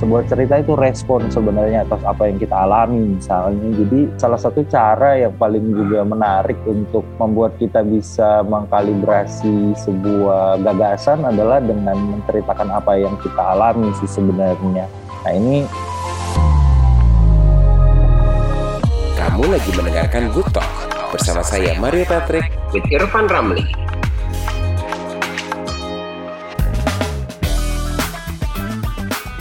sebuah cerita itu respon sebenarnya atas apa yang kita alami misalnya. Jadi salah satu cara yang paling juga menarik untuk membuat kita bisa mengkalibrasi sebuah gagasan adalah dengan menceritakan apa yang kita alami sih sebenarnya. Nah ini Kamu lagi mendengarkan Good Talk bersama saya Mario Patrick with Irfan Ramli.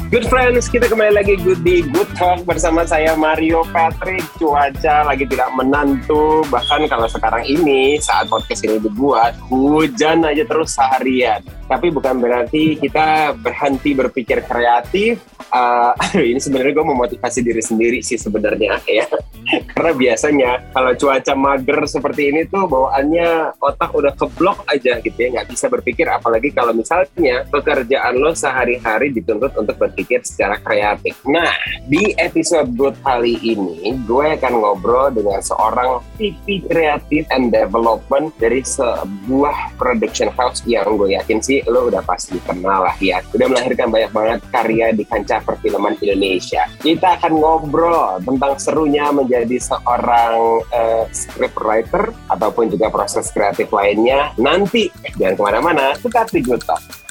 Good friends, kita kembali lagi good di Good Talk bersama saya Mario Patrick. Cuaca lagi tidak menentu, bahkan kalau sekarang ini saat podcast ini dibuat, hujan aja terus seharian. Tapi bukan berarti kita berhenti berpikir kreatif. Uh, ini sebenarnya gue memotivasi diri sendiri sih sebenarnya ya. Karena biasanya kalau cuaca mager seperti ini tuh bawaannya otak udah keblok aja gitu ya, nggak bisa berpikir. Apalagi kalau misalnya pekerjaan lo sehari-hari dituntut untuk berpikir berpikir secara kreatif. Nah, di episode Good kali ini, gue akan ngobrol dengan seorang VP Kreatif and Development dari sebuah production house yang gue yakin sih lo udah pasti kenal lah ya. Udah melahirkan banyak banget karya di kancah perfilman Indonesia. Kita akan ngobrol tentang serunya menjadi seorang uh, scriptwriter ataupun juga proses kreatif lainnya nanti. Jangan ke mana-mana, tetap di Good Talk.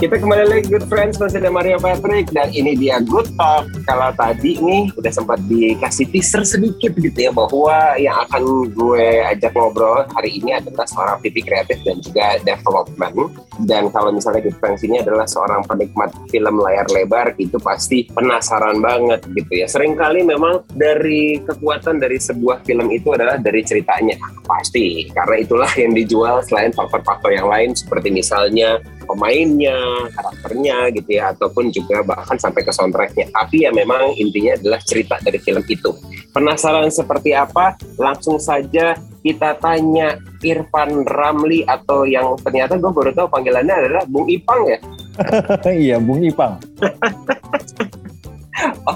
Kita kembali lagi Good Friends masih ada Mario Patrick dan ini dia Good Talk. Kalau tadi nih udah sempat dikasih teaser sedikit gitu ya bahwa yang akan gue ajak ngobrol hari ini adalah seorang VP kreatif dan juga development. Dan kalau misalnya Good Friends ini adalah seorang penikmat film layar lebar itu pasti penasaran banget gitu ya. Seringkali memang dari kekuatan dari sebuah film itu adalah dari ceritanya pasti karena itulah yang dijual selain faktor-faktor yang lain seperti misalnya pemainnya, karakternya gitu ya, ataupun juga bahkan sampai ke soundtracknya. Tapi ya memang intinya adalah cerita dari film itu. Penasaran seperti apa? Langsung saja kita tanya Irfan Ramli atau yang ternyata gue baru tahu panggilannya adalah Bung Ipang ya? iya, Bung Ipang.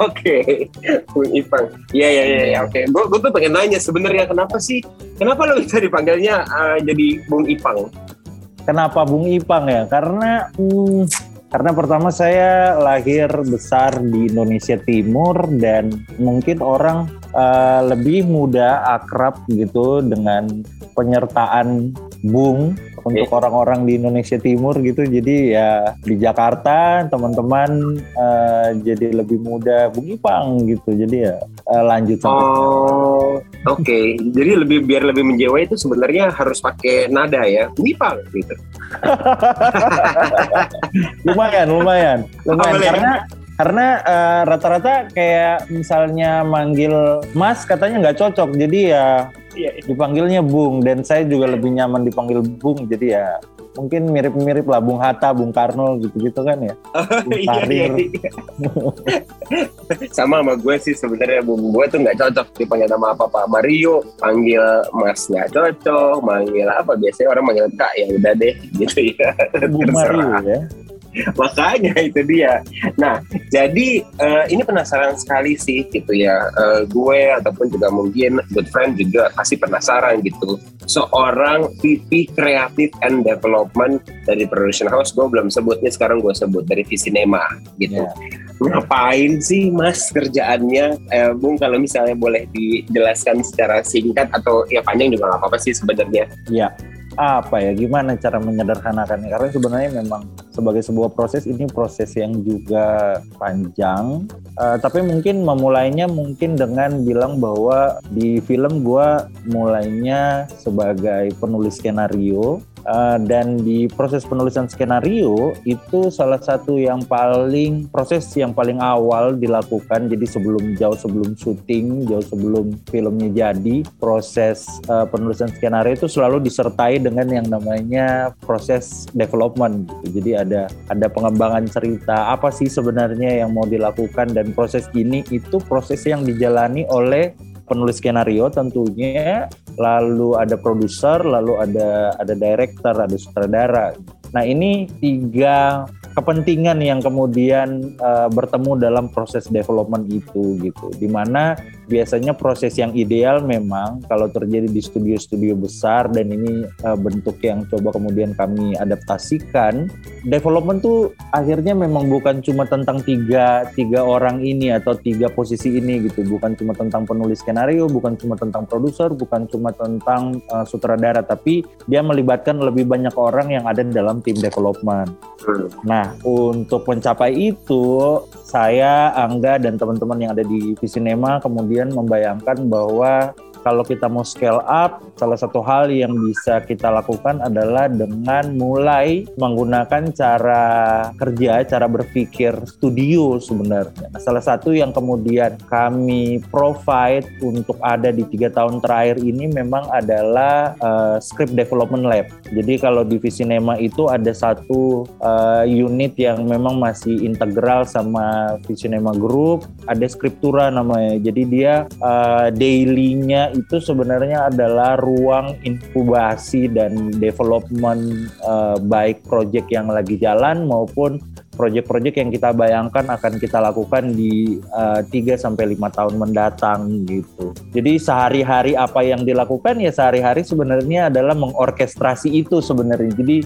Oke, Bung Ipang. Iya iya iya. Ya. Oke, gue gue tuh pengen nanya sebenarnya kenapa sih? Kenapa lo bisa dipanggilnya uh, jadi Bung Ipang? Kenapa Bung Ipang ya? Karena hmm, karena pertama saya lahir besar di Indonesia Timur dan mungkin orang uh, lebih mudah akrab gitu dengan penyertaan Bung untuk orang-orang di Indonesia Timur gitu. Jadi ya di Jakarta teman-teman uh, jadi lebih muda Bung Ipang gitu. Jadi ya uh, lanjut sampai. Oh, oke. Okay. jadi lebih biar lebih menjiwai itu sebenarnya harus pakai nada ya, Bung Ipang gitu. lumayan, lumayan, lumayan. Oh, karena karena uh, rata-rata kayak misalnya manggil Mas katanya nggak cocok jadi ya. Dipanggilnya Bung dan saya juga lebih nyaman dipanggil Bung jadi ya mungkin mirip-mirip lah Bung Hatta, Bung Karno gitu-gitu kan ya. Oh, Bung iya, iya, iya. sama sama gue sih sebenarnya Bung gue tuh nggak cocok dipanggil nama apa Pak Mario, panggil Mas nggak cocok, manggil apa biasanya orang manggil Kak ya udah deh gitu ya. Bung Mario ya. Makanya itu dia. Nah, jadi uh, ini penasaran sekali sih gitu ya. Uh, gue ataupun juga mungkin good friend juga pasti penasaran gitu. Seorang VP Creative and Development dari Production House, gue belum sebutnya sekarang gue sebut dari Visinema gitu. Yeah. Ngapain sih mas kerjaannya? Eh, Bung kalau misalnya boleh dijelaskan secara singkat atau ya panjang juga nggak apa-apa sih sebenarnya. Iya. Yeah apa ya gimana cara menyederhanakannya? Karena sebenarnya memang sebagai sebuah proses ini proses yang juga panjang. Uh, tapi mungkin memulainya mungkin dengan bilang bahwa di film gue mulainya sebagai penulis skenario Uh, dan di proses penulisan skenario itu salah satu yang paling proses yang paling awal dilakukan. Jadi sebelum jauh sebelum syuting jauh sebelum filmnya jadi proses uh, penulisan skenario itu selalu disertai dengan yang namanya proses development. Gitu. jadi ada ada pengembangan cerita. Apa sih sebenarnya yang mau dilakukan dan proses ini? Itu proses yang dijalani oleh penulis skenario tentunya, lalu ada produser, lalu ada ada director, ada sutradara. Nah ini tiga kepentingan yang kemudian uh, bertemu dalam proses development itu gitu, di mana biasanya proses yang ideal memang kalau terjadi di studio-studio besar dan ini uh, bentuk yang coba kemudian kami adaptasikan development tuh akhirnya memang bukan cuma tentang tiga tiga orang ini atau tiga posisi ini gitu bukan cuma tentang penulis skenario bukan cuma tentang produser bukan cuma tentang uh, sutradara tapi dia melibatkan lebih banyak orang yang ada di dalam tim development hmm. nah untuk mencapai itu saya Angga dan teman-teman yang ada di Visinema kemudian membayangkan bahwa kalau kita mau scale up, salah satu hal yang bisa kita lakukan adalah dengan mulai menggunakan cara kerja, cara berpikir studio sebenarnya. Salah satu yang kemudian kami provide untuk ada di tiga tahun terakhir ini memang adalah uh, script development lab. Jadi kalau di Visinema itu ada satu uh, unit yang memang masih integral sama Visinema Group, ada skriptura namanya. Jadi dia uh, daily-nya itu sebenarnya adalah ruang inkubasi dan development uh, baik proyek yang lagi jalan maupun proyek-proyek yang kita bayangkan akan kita lakukan di uh, eh, 3 sampai 5 tahun mendatang gitu. Jadi sehari-hari apa yang dilakukan ya sehari-hari sebenarnya adalah mengorkestrasi itu sebenarnya. Jadi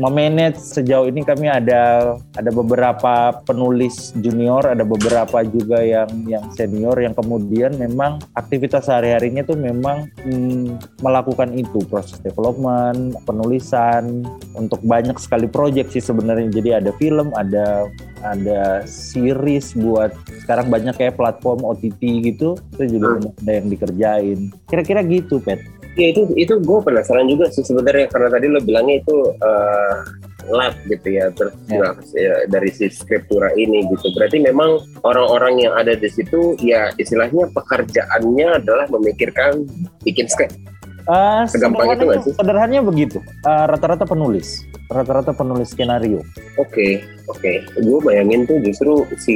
memanage sejauh ini kami ada ada beberapa penulis junior, ada beberapa juga yang yang senior yang kemudian memang aktivitas sehari-harinya tuh memang hmm, melakukan itu proses development, penulisan untuk banyak sekali proyek sih sebenarnya. Jadi ada film, ada ada series buat sekarang banyak kayak platform OTT gitu itu juga hmm. ada yang dikerjain. Kira-kira gitu, Pet. Ya itu itu gue penasaran juga sih sebenarnya karena tadi lo bilangnya itu uh, lab gitu ya terus yeah. ya, dari si skriptura ini gitu. Berarti memang orang-orang yang ada di situ ya istilahnya pekerjaannya adalah memikirkan bikin skrip. Uh, Segampang itu nggak sih? Sederhananya begitu. Uh, rata-rata penulis, rata-rata penulis skenario. Oke, okay, oke. Okay. Gue bayangin tuh justru si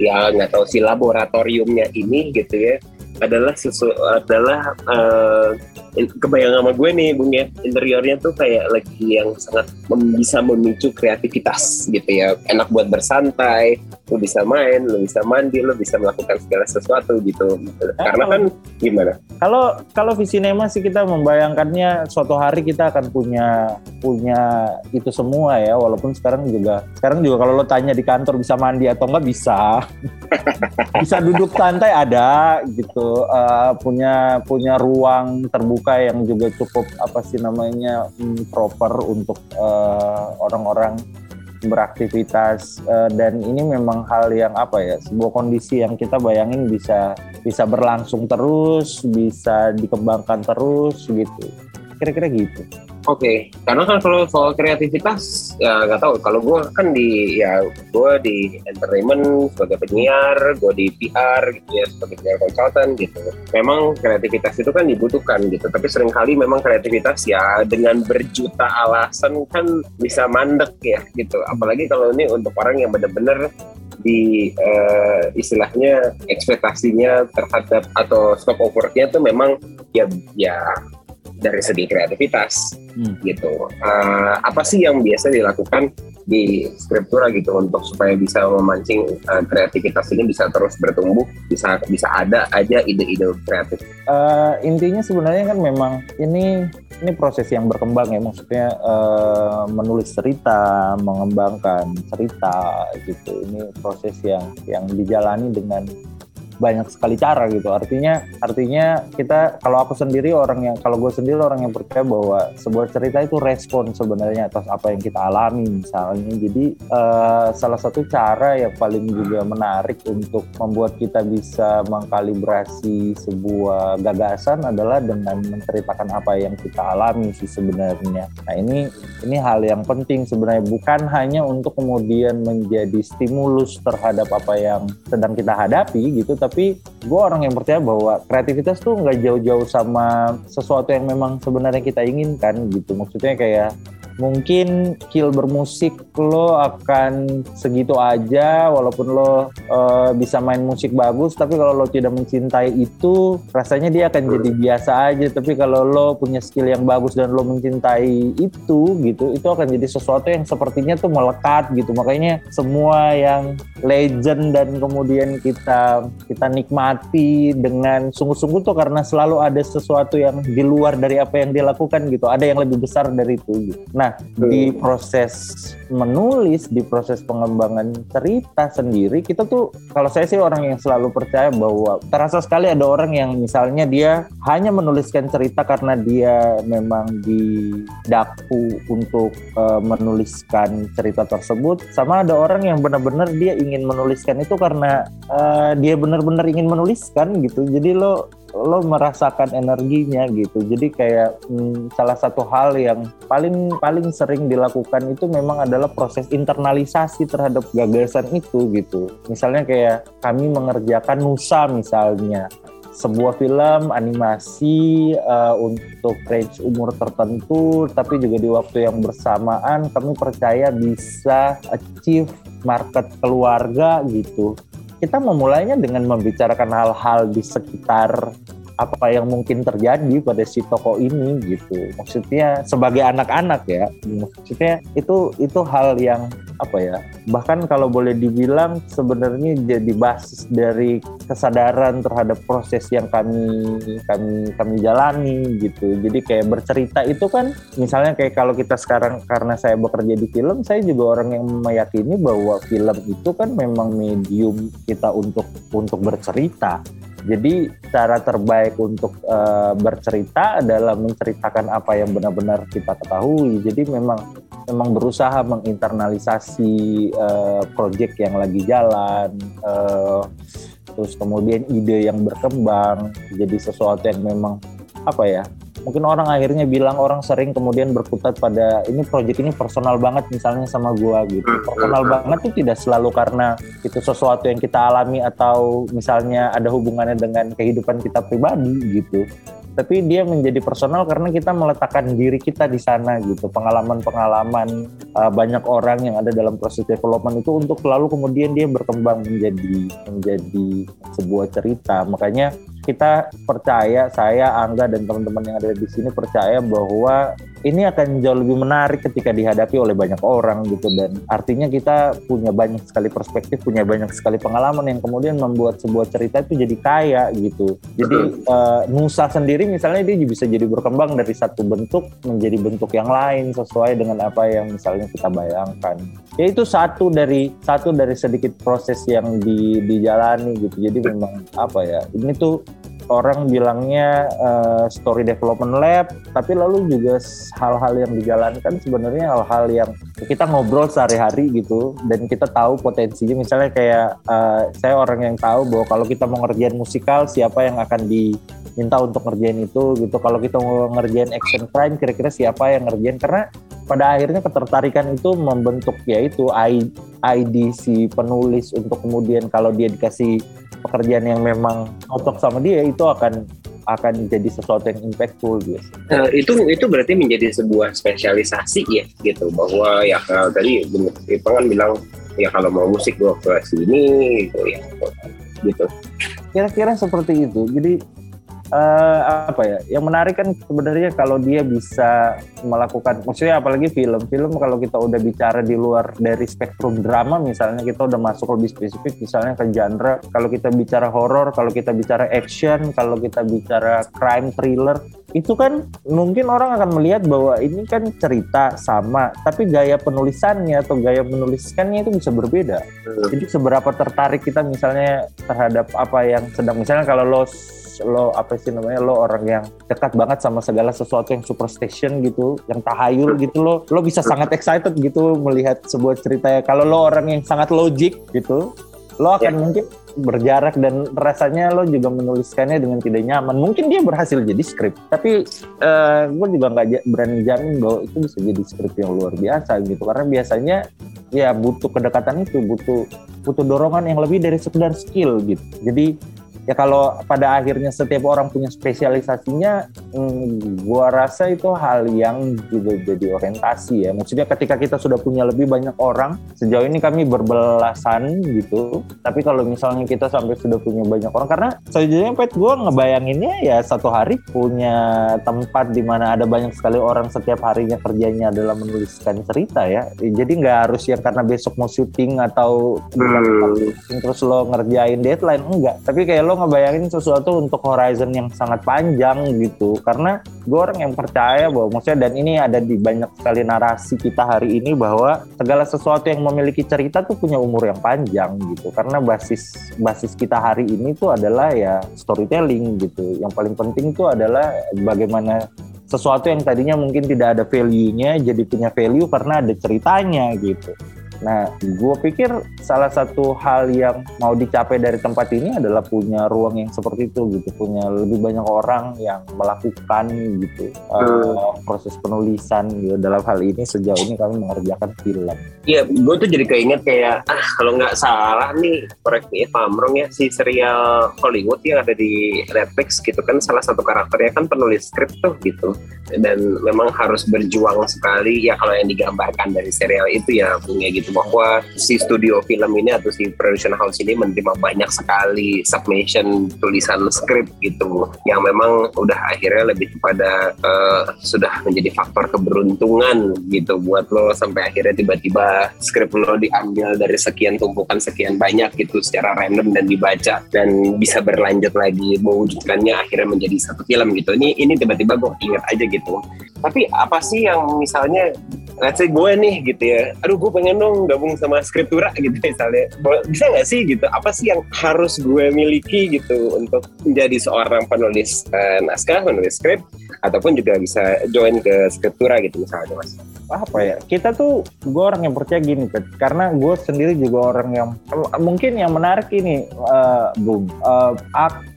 ya nggak tahu si laboratoriumnya ini gitu ya adalah sesu adalah uh, kebayang sama gue nih bung ya. Interiornya tuh kayak lagi yang sangat mem bisa memicu kreativitas gitu ya. Enak buat bersantai lu bisa main lu bisa mandi lu bisa melakukan segala sesuatu gitu. Nah, karena kan gimana? kalau kalau Visinema sih kita membayangkannya suatu hari kita akan punya punya itu semua ya. Walaupun sekarang juga sekarang juga kalau lo tanya di kantor bisa mandi atau enggak bisa. Bisa duduk santai ada gitu uh, punya punya ruang terbuka yang juga cukup apa sih namanya hmm, proper untuk uh, orang-orang beraktivitas. Uh, dan ini memang hal yang apa ya sebuah kondisi yang kita bayangin bisa bisa berlangsung terus bisa dikembangkan terus gitu. Kira-kira gitu Oke, okay. karena kan kalau soal kreativitas ya nggak tahu. Kalau gue kan di ya gue di entertainment sebagai penyiar, gue di PR gitu ya sebagai penyiar konsultan gitu. Memang kreativitas itu kan dibutuhkan gitu. Tapi sering kali memang kreativitas ya dengan berjuta alasan kan bisa mandek ya gitu. Apalagi kalau ini untuk orang yang benar-benar di uh, istilahnya ekspektasinya terhadap atau scope of work-nya tuh memang ya ya dari segi kreativitas hmm. gitu. Uh, apa sih yang biasa dilakukan di skriptura gitu untuk supaya bisa memancing uh, kreativitas ini bisa terus bertumbuh, bisa bisa ada aja ide-ide kreatif. Uh, intinya sebenarnya kan memang ini ini proses yang berkembang ya maksudnya uh, menulis cerita, mengembangkan cerita gitu. Ini proses yang yang dijalani dengan banyak sekali cara gitu. Artinya artinya kita kalau aku sendiri orang yang kalau gue sendiri orang yang percaya bahwa sebuah cerita itu respon sebenarnya atas apa yang kita alami misalnya. Jadi uh, salah satu cara yang paling juga menarik untuk membuat kita bisa mengkalibrasi sebuah gagasan adalah dengan menceritakan apa yang kita alami sih sebenarnya. Nah ini ini hal yang penting sebenarnya. Bukan hanya untuk kemudian menjadi stimulus terhadap apa yang sedang kita hadapi gitu tapi gue orang yang percaya bahwa kreativitas tuh nggak jauh-jauh sama sesuatu yang memang sebenarnya kita inginkan gitu. Maksudnya kayak mungkin skill bermusik lo akan segitu aja walaupun lo uh, bisa main musik bagus tapi kalau lo tidak mencintai itu rasanya dia akan jadi biasa aja. Tapi kalau lo punya skill yang bagus dan lo mencintai itu gitu itu akan jadi sesuatu yang sepertinya tuh melekat gitu. Makanya semua yang legend dan kemudian kita kita nikmati dengan sungguh-sungguh tuh karena selalu ada sesuatu yang di luar dari apa yang dia lakukan gitu. Ada yang lebih besar dari itu gitu. nah di proses menulis di proses pengembangan cerita sendiri kita tuh kalau saya sih orang yang selalu percaya bahwa terasa sekali ada orang yang misalnya dia hanya menuliskan cerita karena dia memang didaku untuk uh, menuliskan cerita tersebut. Sama ada orang yang benar-benar dia ingin menuliskan itu karena uh, dia benar-benar ingin menuliskan gitu. Jadi lo lo merasakan energinya gitu. Jadi kayak hmm, salah satu hal yang paling paling sering dilakukan itu memang adalah proses internalisasi terhadap gagasan itu gitu. Misalnya kayak kami mengerjakan Nusa misalnya sebuah film animasi uh, untuk range umur tertentu tapi juga di waktu yang bersamaan kami percaya bisa achieve market keluarga gitu kita memulainya dengan membicarakan hal-hal di sekitar apa yang mungkin terjadi pada si toko ini gitu. Maksudnya sebagai anak-anak ya, maksudnya itu itu hal yang apa ya? Bahkan kalau boleh dibilang sebenarnya jadi basis dari kesadaran terhadap proses yang kami kami kami jalani gitu. Jadi kayak bercerita itu kan misalnya kayak kalau kita sekarang karena saya bekerja di film, saya juga orang yang meyakini bahwa film itu kan memang medium kita untuk untuk bercerita jadi cara terbaik untuk uh, bercerita adalah menceritakan apa yang benar-benar kita ketahui. Jadi memang memang berusaha menginternalisasi uh, project yang lagi jalan, uh, terus kemudian ide yang berkembang jadi sesuatu yang memang apa ya mungkin orang akhirnya bilang orang sering kemudian berkutat pada ini project ini personal banget misalnya sama gua gitu. Hmm, personal hmm. banget itu tidak selalu karena itu sesuatu yang kita alami atau misalnya ada hubungannya dengan kehidupan kita pribadi gitu tapi dia menjadi personal karena kita meletakkan diri kita di sana gitu pengalaman-pengalaman uh, banyak orang yang ada dalam proses development itu untuk lalu kemudian dia berkembang menjadi menjadi sebuah cerita makanya kita percaya saya Angga dan teman-teman yang ada di sini percaya bahwa ini akan jauh lebih menarik ketika dihadapi oleh banyak orang gitu. Dan artinya kita punya banyak sekali perspektif punya banyak sekali pengalaman yang kemudian membuat sebuah cerita itu jadi kaya gitu. Jadi uh, Nusa sendiri misalnya dia bisa jadi berkembang dari satu bentuk menjadi bentuk yang lain sesuai dengan apa yang misalnya kita bayangkan. Ya itu satu dari satu dari sedikit proses yang di, dijalani gitu. Jadi memang apa ya ini tuh orang bilangnya uh, story development lab, tapi lalu juga hal-hal yang dijalankan sebenarnya hal-hal yang kita ngobrol sehari-hari gitu dan kita tahu potensinya. Misalnya kayak uh, saya orang yang tahu bahwa kalau kita mau ngerjain musikal siapa yang akan diminta untuk ngerjain itu gitu. Kalau kita mau ngerjain action crime kira-kira siapa yang ngerjain karena pada akhirnya ketertarikan itu membentuk yaitu ID si penulis untuk kemudian kalau dia dikasih pekerjaan yang memang cocok sama dia itu akan akan jadi sesuatu yang impactful gitu. Uh, itu itu berarti menjadi sebuah spesialisasi ya gitu bahwa ya uh, tadi itu kan bilang ya kalau mau musik gua ke sini gitu ya gitu. Kira-kira seperti itu. Jadi uh, apa ya? Yang menarik kan sebenarnya kalau dia bisa melakukan maksudnya apalagi film. Film kalau kita udah bicara di luar dari spektrum drama misalnya kita udah masuk lebih spesifik misalnya ke genre. Kalau kita bicara horor kalau kita bicara action kalau kita bicara crime thriller itu kan mungkin orang akan melihat bahwa ini kan cerita sama tapi gaya penulisannya atau gaya menuliskannya itu bisa berbeda. Jadi seberapa tertarik kita misalnya terhadap apa yang sedang misalnya kalau lo lo apa sih namanya lo orang yang dekat banget sama segala sesuatu yang superstition gitu yang tahayul gitu lo lo bisa sangat excited gitu melihat sebuah cerita ya. Kalau lo orang yang sangat logik gitu lo akan yeah. mungkin berjarak dan rasanya lo juga menuliskannya dengan tidak nyaman. Mungkin dia berhasil jadi skrip tapi uh, eh, gue juga nggak berani jamin bahwa itu bisa jadi skrip yang luar biasa gitu. Karena biasanya ya butuh kedekatan itu butuh butuh dorongan yang lebih dari sekedar skill gitu. Jadi ya kalau pada akhirnya setiap orang punya spesialisasinya hmm, gua rasa itu hal yang juga jadi orientasi ya. Maksudnya ketika kita sudah punya lebih banyak orang sejauh ini kami berbelasan gitu. Tapi kalau misalnya kita sampai sudah punya banyak orang karena sejujurnya pet gue ngebayanginnya ya satu hari punya tempat di mana ada banyak sekali orang setiap harinya kerjanya adalah menuliskan cerita ya. Jadi nggak harus yang karena besok mau syuting atau hmm. terus lo ngerjain deadline enggak. Tapi kayak lo ngebayangin sesuatu untuk horizon yang sangat panjang gitu. Karena gue orang yang percaya bahwa maksudnya dan ini ada di banyak sekali narasi kita hari ini bahwa segala sesuatu yang memiliki cerita tuh punya umur yang panjang gitu. Karena basis basis kita hari ini tuh adalah ya storytelling gitu. Yang paling penting tuh adalah bagaimana sesuatu yang tadinya mungkin tidak ada value-nya jadi punya value karena ada ceritanya gitu Nah, gue pikir salah satu hal yang mau dicapai dari tempat ini adalah punya ruang yang seperti itu gitu, punya lebih banyak orang yang melakukan gitu uh, proses penulisan gitu. Dalam hal ini sejauh ini kami mengerjakan film. Iya, gue tuh jadi keinget kayak ah kalau nggak salah nih me if ya si serial Hollywood yang ada di Netflix gitu kan salah satu karakternya kan penulis skrip tuh gitu dan memang harus berjuang sekali ya kalau yang digambarkan dari serial itu ya punya gitu bahwa si studio film ini atau si production house ini menerima banyak sekali submission tulisan skrip gitu yang memang udah akhirnya lebih kepada uh, sudah menjadi faktor keberuntungan gitu buat lo sampai akhirnya tiba-tiba skrip lo diambil dari sekian tumpukan sekian banyak gitu secara random dan dibaca dan bisa berlanjut lagi mewujudkannya akhirnya menjadi satu film gitu. Ini ini tiba-tiba gue ingat aja gitu. Tapi apa sih yang misalnya let's say gue nih gitu ya aduh gue pengen dong gabung sama skriptura gitu misalnya. Bisa nggak sih gitu? Apa sih yang harus gue miliki gitu untuk menjadi seorang penulis uh, naskah penulis skrip ataupun juga bisa join ke skriptura gitu misalnya mas? Apa ya? Kita tuh gue orang yang percaya gini Pet. karena gue sendiri juga orang yang mungkin yang menarik ini uh, Boom uh,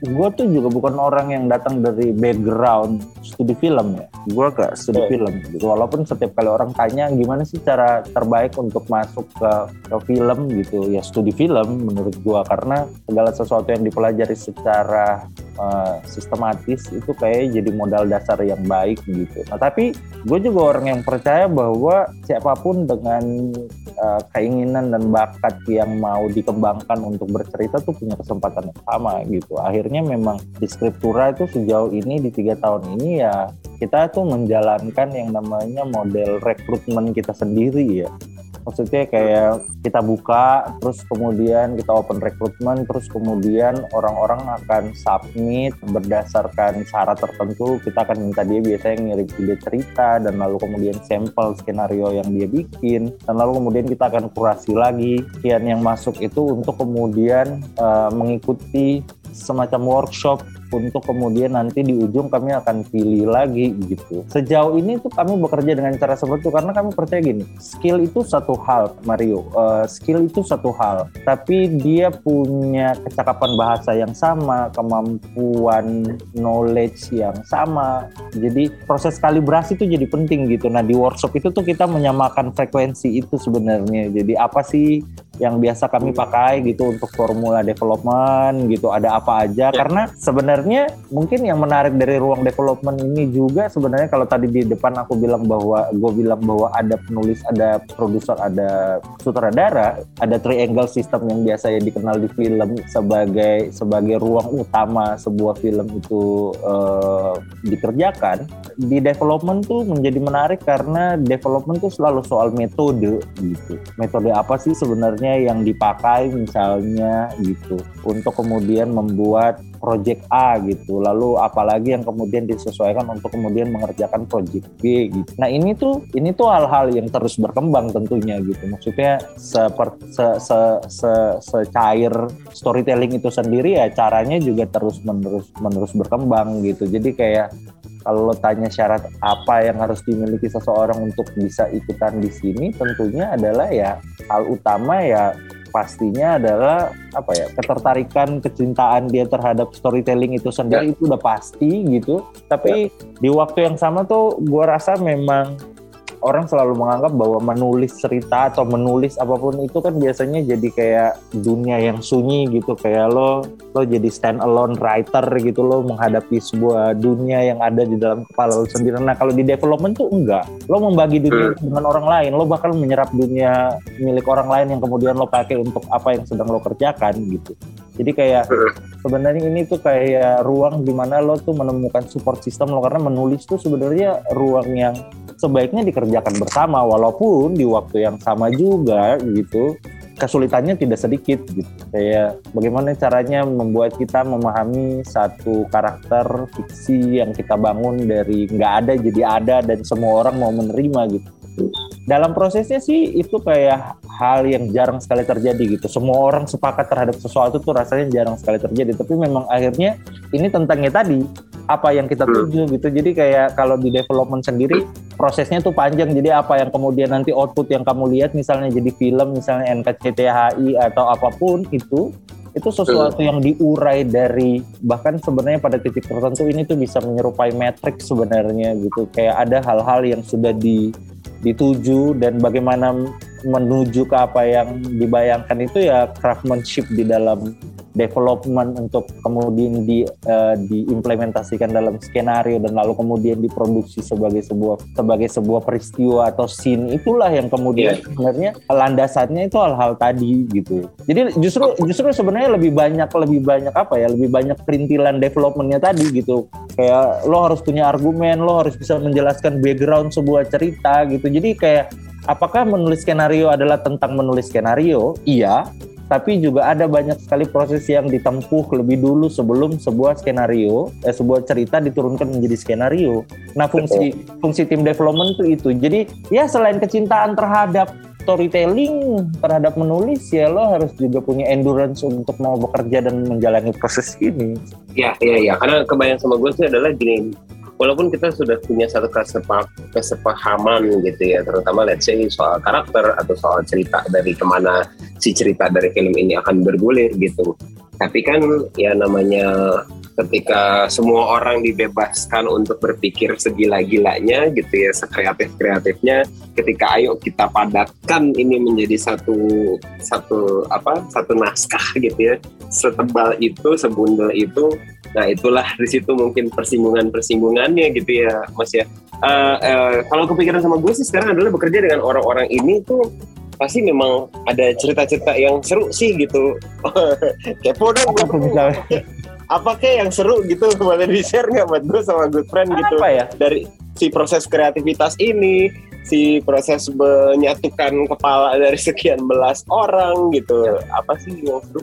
gue tuh juga bukan orang yang datang dari background studi film ya. Gue gak studi film. Gitu walaupun setiap kali orang tanya gimana sih cara terbaik untuk masuk ke, ke film gitu ya studi film menurut gue karena segala sesuatu yang dipelajari secara uh, sistematis itu kayak jadi modal dasar yang baik gitu. Nah tapi gue juga orang yang percaya bahwa siapa pun dengan uh, keinginan dan bakat yang mau dikembangkan untuk bercerita tuh punya kesempatan yang sama gitu. Akhirnya memang di skriptura itu sejauh ini di tiga tahun ini ya kita tuh menjalankan yang namanya model rekrutmen kita sendiri ya maksudnya kayak kita buka terus kemudian kita open recruitment terus kemudian orang-orang akan submit berdasarkan syarat tertentu kita akan minta dia biasanya ngirim ide cerita dan lalu kemudian sampel skenario yang dia bikin dan lalu kemudian kita akan kurasi lagi sekian yang masuk itu untuk kemudian uh, mengikuti semacam workshop untuk kemudian nanti di ujung kami akan pilih lagi gitu. Sejauh ini tuh kami bekerja dengan cara seperti itu karena kami percaya gini, skill itu satu hal Mario, uh, skill itu satu hal, tapi dia punya kecakapan bahasa yang sama, kemampuan knowledge yang sama. Jadi proses kalibrasi itu jadi penting gitu. Nah di workshop itu tuh kita menyamakan frekuensi itu sebenarnya. Jadi apa sih yang biasa kami pakai gitu untuk formula development gitu ada apa aja ya. karena sebenarnya mungkin yang menarik dari ruang development ini juga sebenarnya kalau tadi di depan aku bilang bahwa gue bilang bahwa ada penulis ada produser ada sutradara ada triangle system yang biasa ya dikenal di film sebagai sebagai ruang utama sebuah film itu uh, dikerjakan di development tuh menjadi menarik karena development tuh selalu soal metode gitu. Metode apa sih sebenarnya yang dipakai misalnya gitu untuk kemudian membuat project A gitu. Lalu apalagi yang kemudian disesuaikan untuk kemudian mengerjakan project B gitu. Nah ini tuh ini tuh hal-hal yang terus berkembang tentunya gitu. Maksudnya seperti se, se, se, secair storytelling itu sendiri ya caranya juga terus menerus menerus berkembang gitu. Jadi kayak kalau lo tanya syarat apa yang harus dimiliki seseorang untuk bisa ikutan di sini tentunya adalah ya hal utama ya pastinya adalah apa ya ketertarikan kecintaan dia terhadap storytelling itu sendiri ya. itu udah pasti gitu tapi ya. di waktu yang sama tuh gue rasa memang orang selalu menganggap bahwa menulis cerita atau menulis apa pun itu kan biasanya jadi kayak dunia yang sunyi gitu kayak lo lo jadi stand alone writer gitu lo menghadapi sebuah dunia yang ada di dalam kepala lo sendiri. Nah kalau di development tuh enggak, lo membagi dunia hmm. dengan orang lain, lo bahkan menyerap dunia milik orang lain yang kemudian lo pakai untuk apa yang sedang lo kerjakan gitu. Jadi kayak sebenarnya ini tuh kayak ruang di mana lo tuh menemukan support system lo karena menulis tuh sebenarnya ruang yang sebaiknya dikerjakan bersama walaupun di waktu yang sama juga gitu kesulitannya tidak sedikit gitu. Kayak bagaimana caranya membuat kita memahami satu karakter fiksi yang kita bangun dari nggak ada jadi ada dan semua orang mau menerima gitu dalam prosesnya sih itu kayak hal yang jarang sekali terjadi gitu. Semua orang sepakat terhadap sesuatu tuh rasanya jarang sekali terjadi. Tapi memang akhirnya ini tentangnya tadi apa yang kita hmm. tuju gitu. Jadi kayak kalau di development sendiri prosesnya tuh panjang. Jadi apa yang kemudian nanti output yang kamu lihat misalnya jadi film misalnya NKCTHI atau apa pun itu itu sesuatu yang diurai dari bahkan sebenarnya pada titik tertentu ini tuh bisa menyerupai matrix sebenarnya gitu kayak ada hal-hal yang sudah di dituju dan bagaimana menuju ke apa yang dibayangkan itu ya craftsmanship di dalam development untuk kemudian di uh, diimplementasikan dalam skenario dan lalu kemudian diproduksi sebagai sebuah sebagai sebuah peristiwa atau scene itulah yang kemudian yeah. sebenarnya landasannya itu hal-hal tadi gitu. Jadi justru justru sebenarnya lebih banyak lebih banyak apa ya lebih banyak perintilan developmentnya tadi gitu. Kayak lo harus punya argumen, lo harus bisa menjelaskan background sebuah cerita gitu. Jadi kayak apakah menulis skenario adalah tentang menulis skenario? Iya, tapi juga ada banyak sekali proses yang ditempuh lebih dulu sebelum sebuah skenario, eh, sebuah cerita diturunkan menjadi skenario. Nah, fungsi fungsi tim development itu itu. Jadi, ya selain kecintaan terhadap storytelling, terhadap menulis, ya lo harus juga punya endurance untuk mau bekerja dan menjalani proses ini. Ya, ya, ya. Karena kebayang sama gue sih adalah gini, walaupun kita sudah punya satu kesepahaman gitu ya, terutama let's say soal karakter atau soal cerita dari ke mana si cerita dari film ini akan bergulir gitu. Tapi kan ya namanya ketika semua orang dibebaskan untuk berpikir segila-gilanya gitu ya, sekreatif-kreatifnya, ketika ayo kita padatkan ini menjadi satu satu apa satu naskah gitu ya, setebal itu, sebundel itu, Nah itulah di situ mungkin persinggungan-persinggungannya gitu ya Mas ya. Uh, uh, kalau kepikiran sama gue sih sekarang adalah bekerja dengan orang-orang ini tuh pasti memang ada cerita-cerita yang seru sih gitu. Kepo dong. Apa kayak yang seru gitu? Boleh di share nggak buat gue sama good friend gitu? Apa ya? Dari si proses kreativitas ini si proses menyatukan kepala dari sekian belas orang gitu. Apa sih yang seru?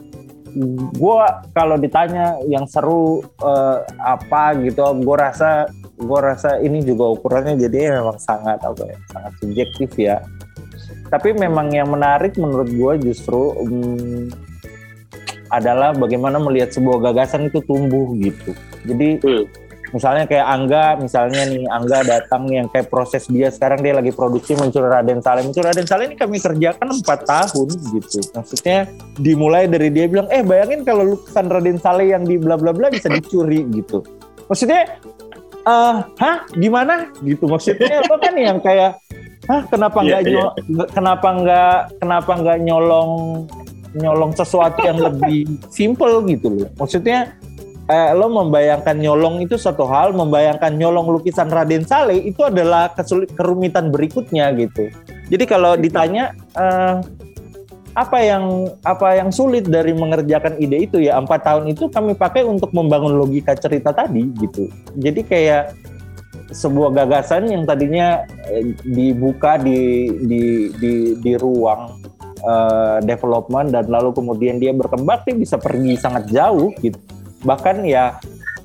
Gue kalau ditanya yang seru uh, apa gitu gue rasa gue rasa ini juga ukurannya jadi memang sangat apa ya sangat subjektif ya. Tapi memang yang menarik menurut gue justru um, adalah bagaimana melihat sebuah gagasan itu tumbuh gitu. Jadi hmm. misalnya kayak Angga misalnya nih Angga datang yang kayak proses dia sekarang dia lagi produksi mencuri Raden Saleh. Mencuri Raden Saleh ini kami kerjakan empat tahun gitu. Maksudnya dimulai dari dia bilang eh bayangin kalau lukisan Raden Saleh yang di bla bla bla bisa dicuri gitu. Maksudnya uh, hah? Gimana? Gitu. Maksudnya lo kan yang kayak hah kenapa iya, nggak yeah, yeah. kenapa nggak kenapa nggak nyolong nyolong sesuatu yang lebih simple gitu loh maksudnya eh, lo membayangkan nyolong itu satu hal, membayangkan nyolong lukisan Raden Saleh itu adalah kesulit, kerumitan berikutnya gitu. Jadi kalau ditanya eh, apa yang apa yang sulit dari mengerjakan ide itu ya empat tahun itu kami pakai untuk membangun logika cerita tadi gitu. Jadi kayak sebuah gagasan yang tadinya eh, dibuka di di di, di ruang uh, development dan lalu kemudian dia berkembang dia bisa pergi sangat jauh gitu bahkan ya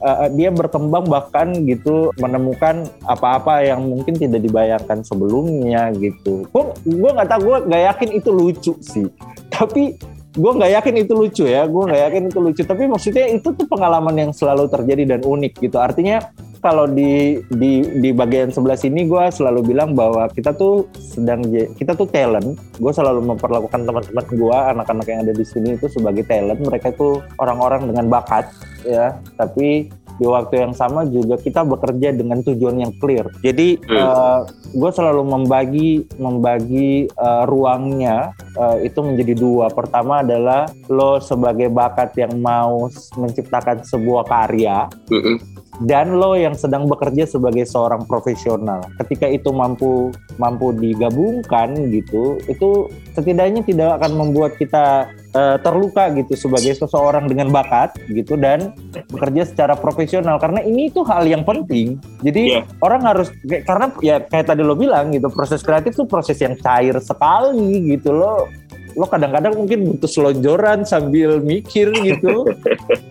uh, dia berkembang bahkan gitu menemukan apa-apa yang mungkin tidak dibayangkan sebelumnya gitu. Gue gue nggak tahu gue nggak yakin itu lucu sih. Tapi gue nggak yakin itu lucu ya. Gue nggak yakin itu lucu. Tapi maksudnya itu tuh pengalaman yang selalu terjadi dan unik gitu. Artinya kalau di di di bagian sebelah sini gue selalu bilang bahwa kita tuh sedang kita tuh talent. Gue selalu memperlakukan teman-teman gue, anak-anak yang ada di sini itu sebagai talent. Mereka tuh orang-orang dengan bakat ya, tapi di waktu yang sama juga kita bekerja dengan tujuan yang clear. Jadi hmm. uh, gue selalu membagi membagi uh, ruangnya uh, itu menjadi dua. Pertama adalah lo sebagai bakat yang mau menciptakan sebuah karya. Hmm dan lo yang sedang bekerja sebagai seorang profesional. Ketika itu mampu mampu digabungkan gitu, itu setidaknya tidak akan membuat kita uh, terluka gitu sebagai seseorang dengan bakat gitu dan bekerja secara profesional karena ini itu hal yang penting. Jadi yeah. orang harus karena ya kayak tadi lo bilang gitu, proses kreatif itu proses yang cair sekali gitu lo lo kadang-kadang mungkin butuh selonjoran sambil mikir gitu.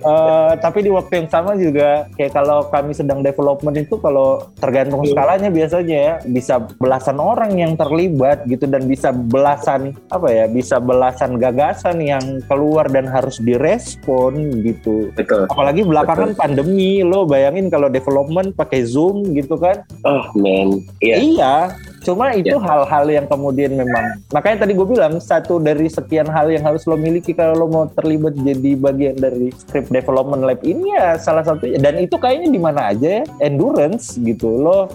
uh, tapi di waktu yang sama juga kayak kalau kami sedang development itu kalau tergantung iya. skalanya biasanya ya bisa belasan orang yang terlibat gitu dan bisa belasan apa ya bisa belasan gagasan yang keluar dan harus direspon gitu. Betul. Apalagi belakangan Betul. pandemi lo bayangin kalau development pakai Zoom gitu kan. Oh man. Iya. Iya Cuma itu ya. hal-hal yeah. yang kemudian memang makanya tadi gue bilang satu dari sekian hal yang harus lo miliki kalau lo mau terlibat jadi bagian dari script development lab ini ya salah satu dan itu kayaknya di mana aja ya endurance gitu lo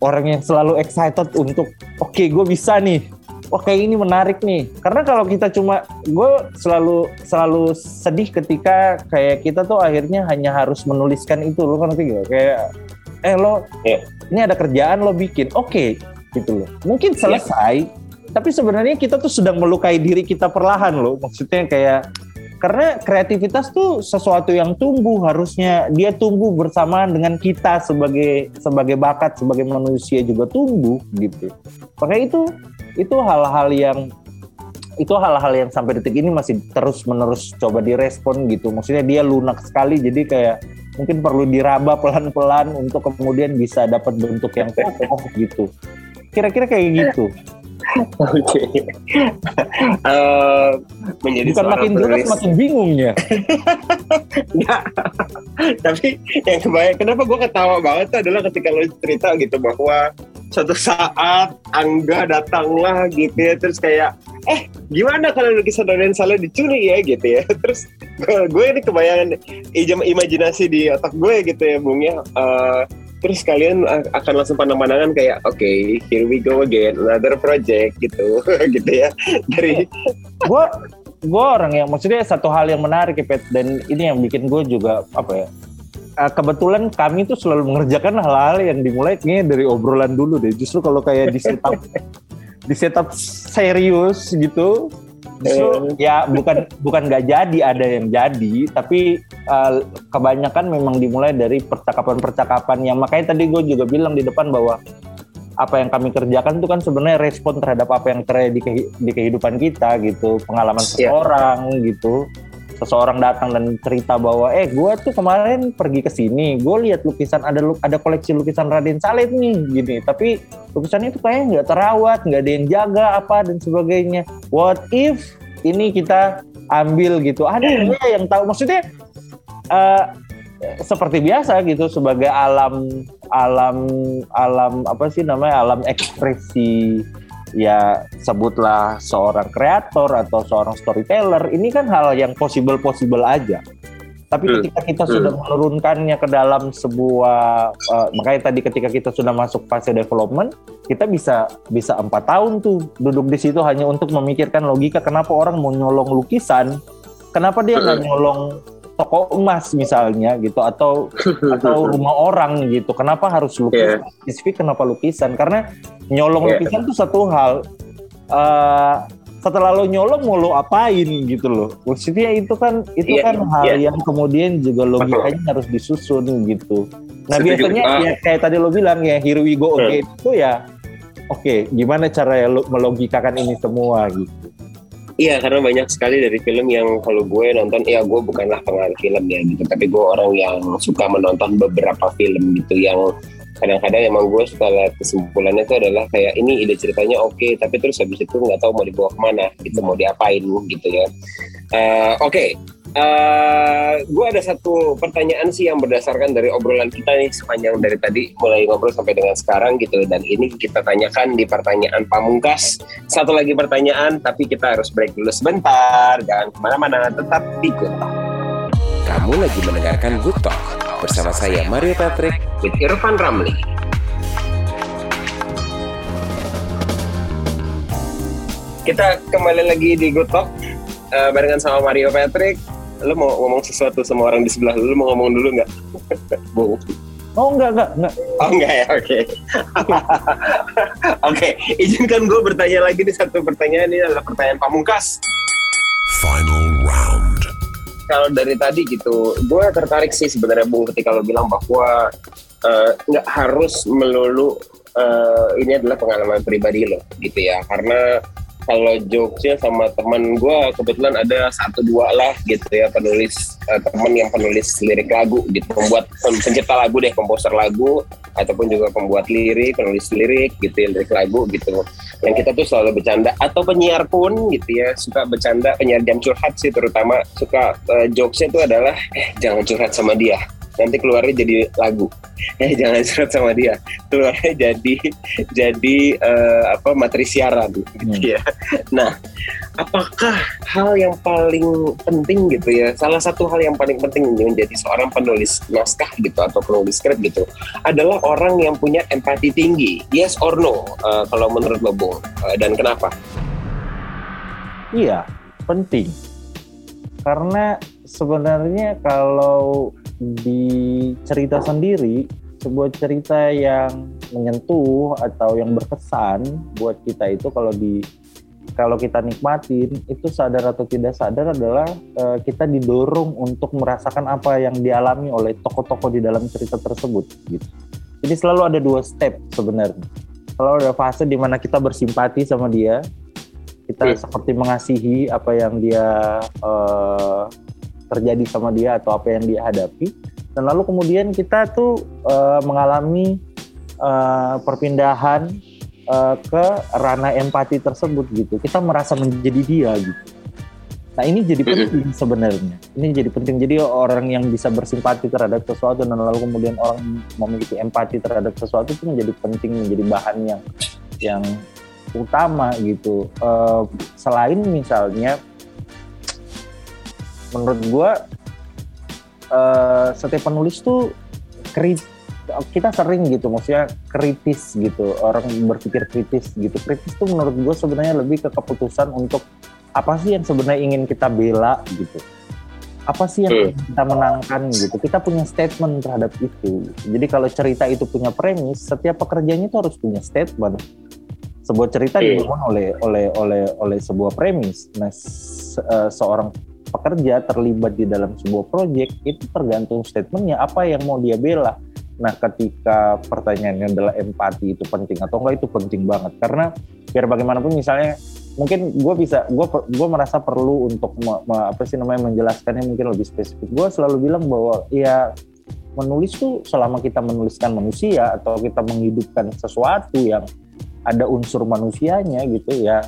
orang yang selalu excited untuk oke okay, gue bisa nih wah kayak ini menarik nih karena kalau kita cuma gue selalu selalu sedih ketika kayak kita tuh akhirnya hanya harus menuliskan itu lo kan ngerti kayak eh lo yeah. ini ada kerjaan lo bikin oke okay, gitu loh. Mungkin selesai, yeah. tapi sebenarnya kita tuh sedang melukai diri kita perlahan loh. Maksudnya kayak karena kreativitas tuh sesuatu yang tumbuh harusnya dia tumbuh bersamaan dengan kita sebagai sebagai bakat sebagai manusia juga tumbuh gitu. Makanya itu itu hal-hal yang itu hal-hal yang sampai detik ini masih terus menerus coba direspon gitu. Maksudnya dia lunak sekali jadi kayak mungkin perlu diraba pelan-pelan untuk kemudian bisa dapat bentuk yang kokoh gitu. Kira-kira kayak gitu. Oke. Okay. uh, menjadi Bukan makin jelas makin bingung ya. Tapi yang kebayang kenapa gue ketawa banget adalah ketika lo cerita gitu bahwa suatu saat Angga datanglah gitu ya terus kayak eh gimana kalau lukisan Raden Saleh dicuri ya gitu ya terus gue, ini kebayangan imajinasi di otak gue gitu ya Bung ya uh, terus kalian akan langsung pandang-pandangan kayak oke okay, here we go again another project gitu. Gitu ya. Dari gue gue orang yang maksudnya satu hal yang menarik ya Pet dan ini yang bikin gue juga apa ya kebetulan kami tuh selalu mengerjakan hal-hal yang dimulai kayaknya dari obrolan dulu deh. Justru kalau kayak di setup di setup serius gitu justru ya bukan bukan nggak jadi ada yang jadi tapi uh, kebanyakan memang dimulai dari percakapan-percakapan yang makanya tadi gue juga bilang di depan bahwa apa yang kami kerjakan itu kan sebenarnya respon terhadap apa yang terjadi di, kehidupan kita gitu pengalaman iya. seseorang yeah. gitu seseorang datang dan cerita bahwa eh gue tuh kemarin pergi ke sini gue lihat lukisan ada ada koleksi lukisan Raden Saleh nih gini. Tapi lukisan itu kayaknya nggak terawat nggak ada yang jaga apa dan sebagainya. What if ini kita ambil gitu? Ada yang tahu? Maksudnya uh, seperti biasa gitu sebagai alam alam alam apa sih namanya? Alam ekspresi ya sebutlah seorang kreator atau seorang storyteller ini kan hal yang possible possible aja tapi hmm. ketika kita hmm. sudah menurunkannya ke dalam sebuah uh, makanya tadi ketika kita sudah masuk fase development kita bisa bisa empat tahun tuh duduk di situ hanya untuk memikirkan logika kenapa orang mau nyolong lukisan kenapa dia nggak hmm. nyolong toko emas misalnya gitu atau atau rumah orang gitu kenapa harus lukisan yeah. spesifik kenapa lukisan karena nyolong yeah. lukisan itu satu hal uh, setelah lo nyolong mau lo apain gitu loh maksudnya itu kan itu yeah, kan yeah. hal yeah. yang kemudian juga logikanya harus disusun gitu nah Setuju. biasanya uh. ya kayak tadi lo bilang ya here we go okay hmm. itu ya oke okay, gimana cara ya lo melogikakan ini semua gitu Iya karena banyak sekali dari film yang kalau gue nonton ya gue bukanlah pengarang film ya gitu tapi gue orang yang suka menonton beberapa film gitu yang kadang-kadang emang gue suka kesimpulannya itu adalah kayak ini ide ceritanya oke okay, tapi terus habis itu nggak tahu mau dibawa ke mana gitu mau diapain gitu ya uh, oke okay. Uh, gue ada satu pertanyaan sih yang berdasarkan dari obrolan kita nih sepanjang dari tadi mulai ngobrol sampai dengan sekarang gitu. Dan ini kita tanyakan di pertanyaan pamungkas. Satu lagi pertanyaan tapi kita harus break dulu sebentar. Jangan ke mana-mana tetap di Good Talk. Kamu lagi mendengarkan Good Talk bersama saya Mario Patrick. With Irfan Ramli. Kita kembali lagi di Good Talk uh, barengan sama Mario Patrick. Lu mau ngomong sesuatu sama orang di sebelah lu, lu mau ngomong dulu nggak? Bu. Oh enggak, enggak, enggak. Oh enggak ya, oke. Okay. oke, okay, izinkan gue bertanya lagi nih satu pertanyaan ini adalah pertanyaan pamungkas. Final round. Kalau dari tadi gitu, gue tertarik sih sebenarnya Bung ketika lo bilang bahwa uh, nggak harus melulu uh, ini adalah pengalaman pribadi lo gitu ya, karena kalau jokesnya sama teman gue kebetulan ada satu dua lah gitu ya penulis uh, teman yang penulis lirik lagu gitu. Membuat pencipta lagu deh komposer lagu ataupun juga pembuat lirik penulis lirik gitu ya lirik lagu gitu. Yang kita tuh selalu bercanda atau penyiar pun gitu ya suka bercanda penyiar jam curhat sih terutama. Suka uh, jokesnya itu adalah eh jangan curhat sama dia nanti keluarnya jadi lagu. Eh jangan surat sama dia. Keluarnya jadi jadi uh, apa materi siaran. Gitu hmm. ya nah apakah hal yang paling penting gitu ya salah satu hal yang paling penting menjadi seorang penulis naskah gitu atau penulis skrip gitu adalah orang yang punya empati tinggi? Yes or no uh, kalau menurut lo Bung uh, dan kenapa? Iya penting. Karena sebenarnya kalau di cerita sendiri sebuah cerita yang menyentuh atau yang berkesan buat kita itu kalau di kalau kita nikmatin itu sadar atau tidak sadar adalah uh, kita didorong untuk merasakan apa yang dialami oleh tokoh-tokoh di dalam cerita tersebut gitu. Jadi selalu ada dua step sebenarnya. Selalu ada fase di mana kita bersimpati sama dia, kita hmm. seperti mengasihi apa yang dia uh, terjadi sama dia atau apa yang dia hadapi. Dan lalu kemudian kita tuh uh, mengalami uh, perpindahan uh, ke ranah empati tersebut gitu. Kita merasa menjadi dia gitu. Nah ini jadi penting sebenarnya. Ini jadi penting. Jadi orang yang bisa bersimpati terhadap sesuatu dan lalu kemudian orang memiliki empati terhadap sesuatu itu menjadi penting menjadi bahan yang yang utama gitu. Uh, selain misalnya menurut gue uh, setiap penulis tuh krit kita sering gitu maksudnya kritis gitu orang berpikir kritis gitu. Kritis tuh menurut gue sebenarnya lebih ke keputusan untuk apa sih yang sebenarnya ingin kita bela gitu. Apa sih yang hmm. kita menangkan gitu. Kita punya statement terhadap itu jadi kalau cerita itu punya premis setiap pekerjaannya itu harus punya statement. Sebuah cerita hmm. dibangun oleh oleh oleh oleh sebuah premis. Nah se uh, seorang pekerja terlibat di dalam sebuah proyek itu tergantung statementnya apa yang mau dia bela. Nah, ketika pertanyaannya adalah empati itu penting atau enggak itu penting banget karena biar bagaimanapun misalnya mungkin gue bisa gue gue merasa perlu untuk me, me, apa sih namanya menjelaskannya mungkin lebih spesifik. Gue selalu bilang bahwa ya menulis tuh selama kita menuliskan manusia atau kita menghidupkan sesuatu yang ada unsur manusianya gitu ya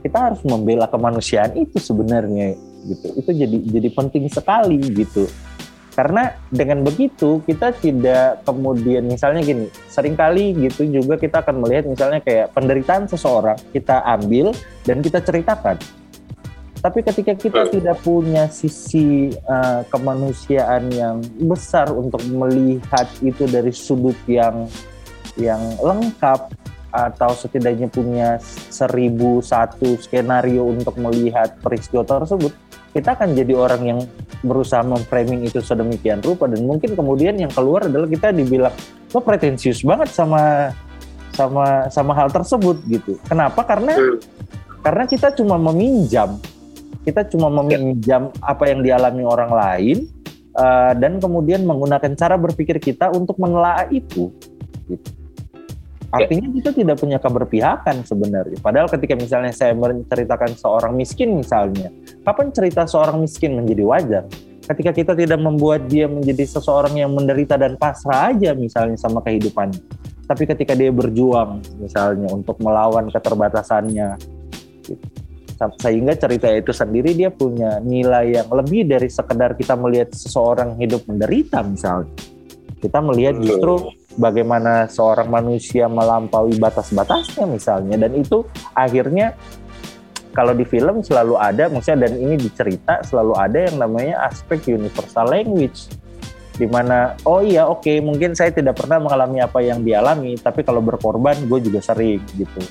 kita harus membela kemanusiaan itu sebenarnya gitu. Itu jadi jadi penting sekali gitu. Karena dengan begitu kita tidak kemudian misalnya gini sering kali gitu juga kita akan melihat misalnya kayak penderitaan seseorang kita ambil dan kita ceritakan. Tapi ketika kita tidak punya sisi uh, kemanusiaan yang besar untuk melihat itu dari sudut yang yang lengkap atau setidaknya punya seribu satu skenario untuk melihat peristiwa tersebut, kita akan jadi orang yang berusaha memframing itu sedemikian rupa dan mungkin kemudian yang keluar adalah kita dibilang lo pretensius banget sama sama sama hal tersebut gitu. Kenapa? Karena hmm. karena kita cuma meminjam, kita cuma meminjam apa yang dialami orang lain uh, dan kemudian menggunakan cara berpikir kita untuk menelaah itu. Gitu. Artinya kita tidak punya keberpihakan sebenarnya. Padahal ketika misalnya saya menceritakan seorang miskin misalnya, kapan cerita seorang miskin menjadi wajar? Ketika kita tidak membuat dia menjadi seseorang yang menderita dan pasrah aja misalnya sama kehidupannya. Tapi ketika dia berjuang misalnya untuk melawan keterbatasannya, gitu. sehingga cerita itu sendiri dia punya nilai yang lebih dari sekedar kita melihat seseorang hidup menderita misalnya. Kita melihat justru bagaimana seorang manusia melampaui batas-batasnya misalnya dan itu akhirnya kalau di film selalu ada maksudnya dan ini dicerita selalu ada yang namanya aspek universal language. Di mana oh iya oke okay, mungkin saya tidak pernah mengalami apa yang dialami tapi kalau berkorban gue juga sering gitu.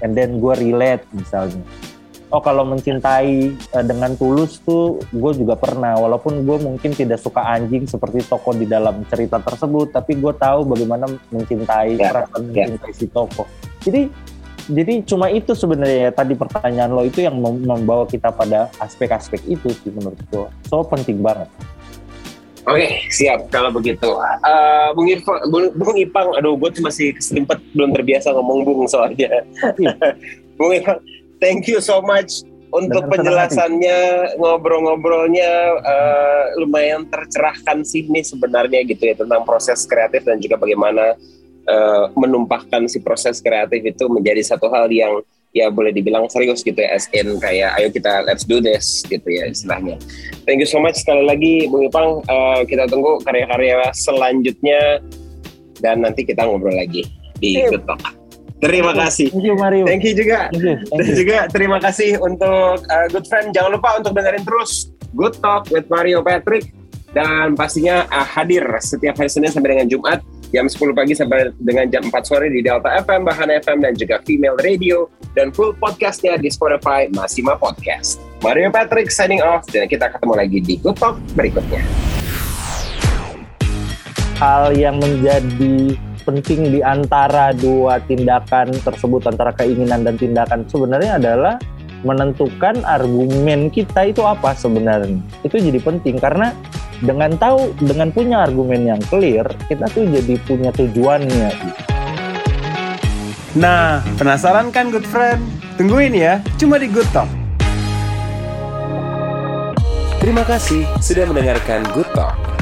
And then gue relate misalnya oh kalau mencintai uh, dengan tulus tuh gue juga pernah walaupun gue mungkin tidak suka anjing seperti tokoh di dalam cerita tersebut tapi gue tahu bagaimana mencintai yeah, perasaan yeah. mencintai si tokoh jadi jadi cuma itu sebenarnya ya, tadi pertanyaan lo itu yang membawa kita pada aspek-aspek itu sih menurut gue so penting banget Oke, okay, siap kalau begitu. Uh, Bung, Irfan, Bung, Bung Ipang, aduh gue masih keselimpet belum terbiasa ngomong Bung soalnya. Iya. Bung Ipang, thank you so much untuk penjelasannya, ngobrol-ngobrolnya uh, lumayan tercerahkan sih nih sebenarnya gitu ya tentang proses kreatif dan juga bagaimana uh, menumpahkan si proses kreatif itu menjadi satu hal yang ya boleh dibilang serius gitu ya as in kayak ayo kita let's do this gitu ya istilahnya. Thank you so much sekali lagi Bung Ipang. Uh, kita tunggu karya-karya selanjutnya dan nanti kita ngobrol lagi di Good Talk Terima kasih. Thank you Mario. Thank you juga. Thank you. Thank Dan you. juga terima kasih untuk uh, Good Friend. Jangan lupa untuk dengerin terus Good Talk with Mario Patrick dan pastinya uh, hadir setiap hari Senin sampai dengan Jumat jam 10 pagi sampai dengan jam 4 sore di Delta FM, Bahana FM, dan juga Female Radio, dan full podcastnya di Spotify, Masima Podcast. Mario Patrick signing off, dan kita ketemu lagi di Good Talk berikutnya. Hal yang menjadi penting di antara dua tindakan tersebut, antara keinginan dan tindakan sebenarnya adalah menentukan argumen kita itu apa sebenarnya. Itu jadi penting karena dengan tahu dengan punya argumen yang clear kita tuh jadi punya tujuannya Nah, penasaran kan good friend? Tungguin ya, cuma di Good Talk. Terima kasih sudah mendengarkan Good Talk.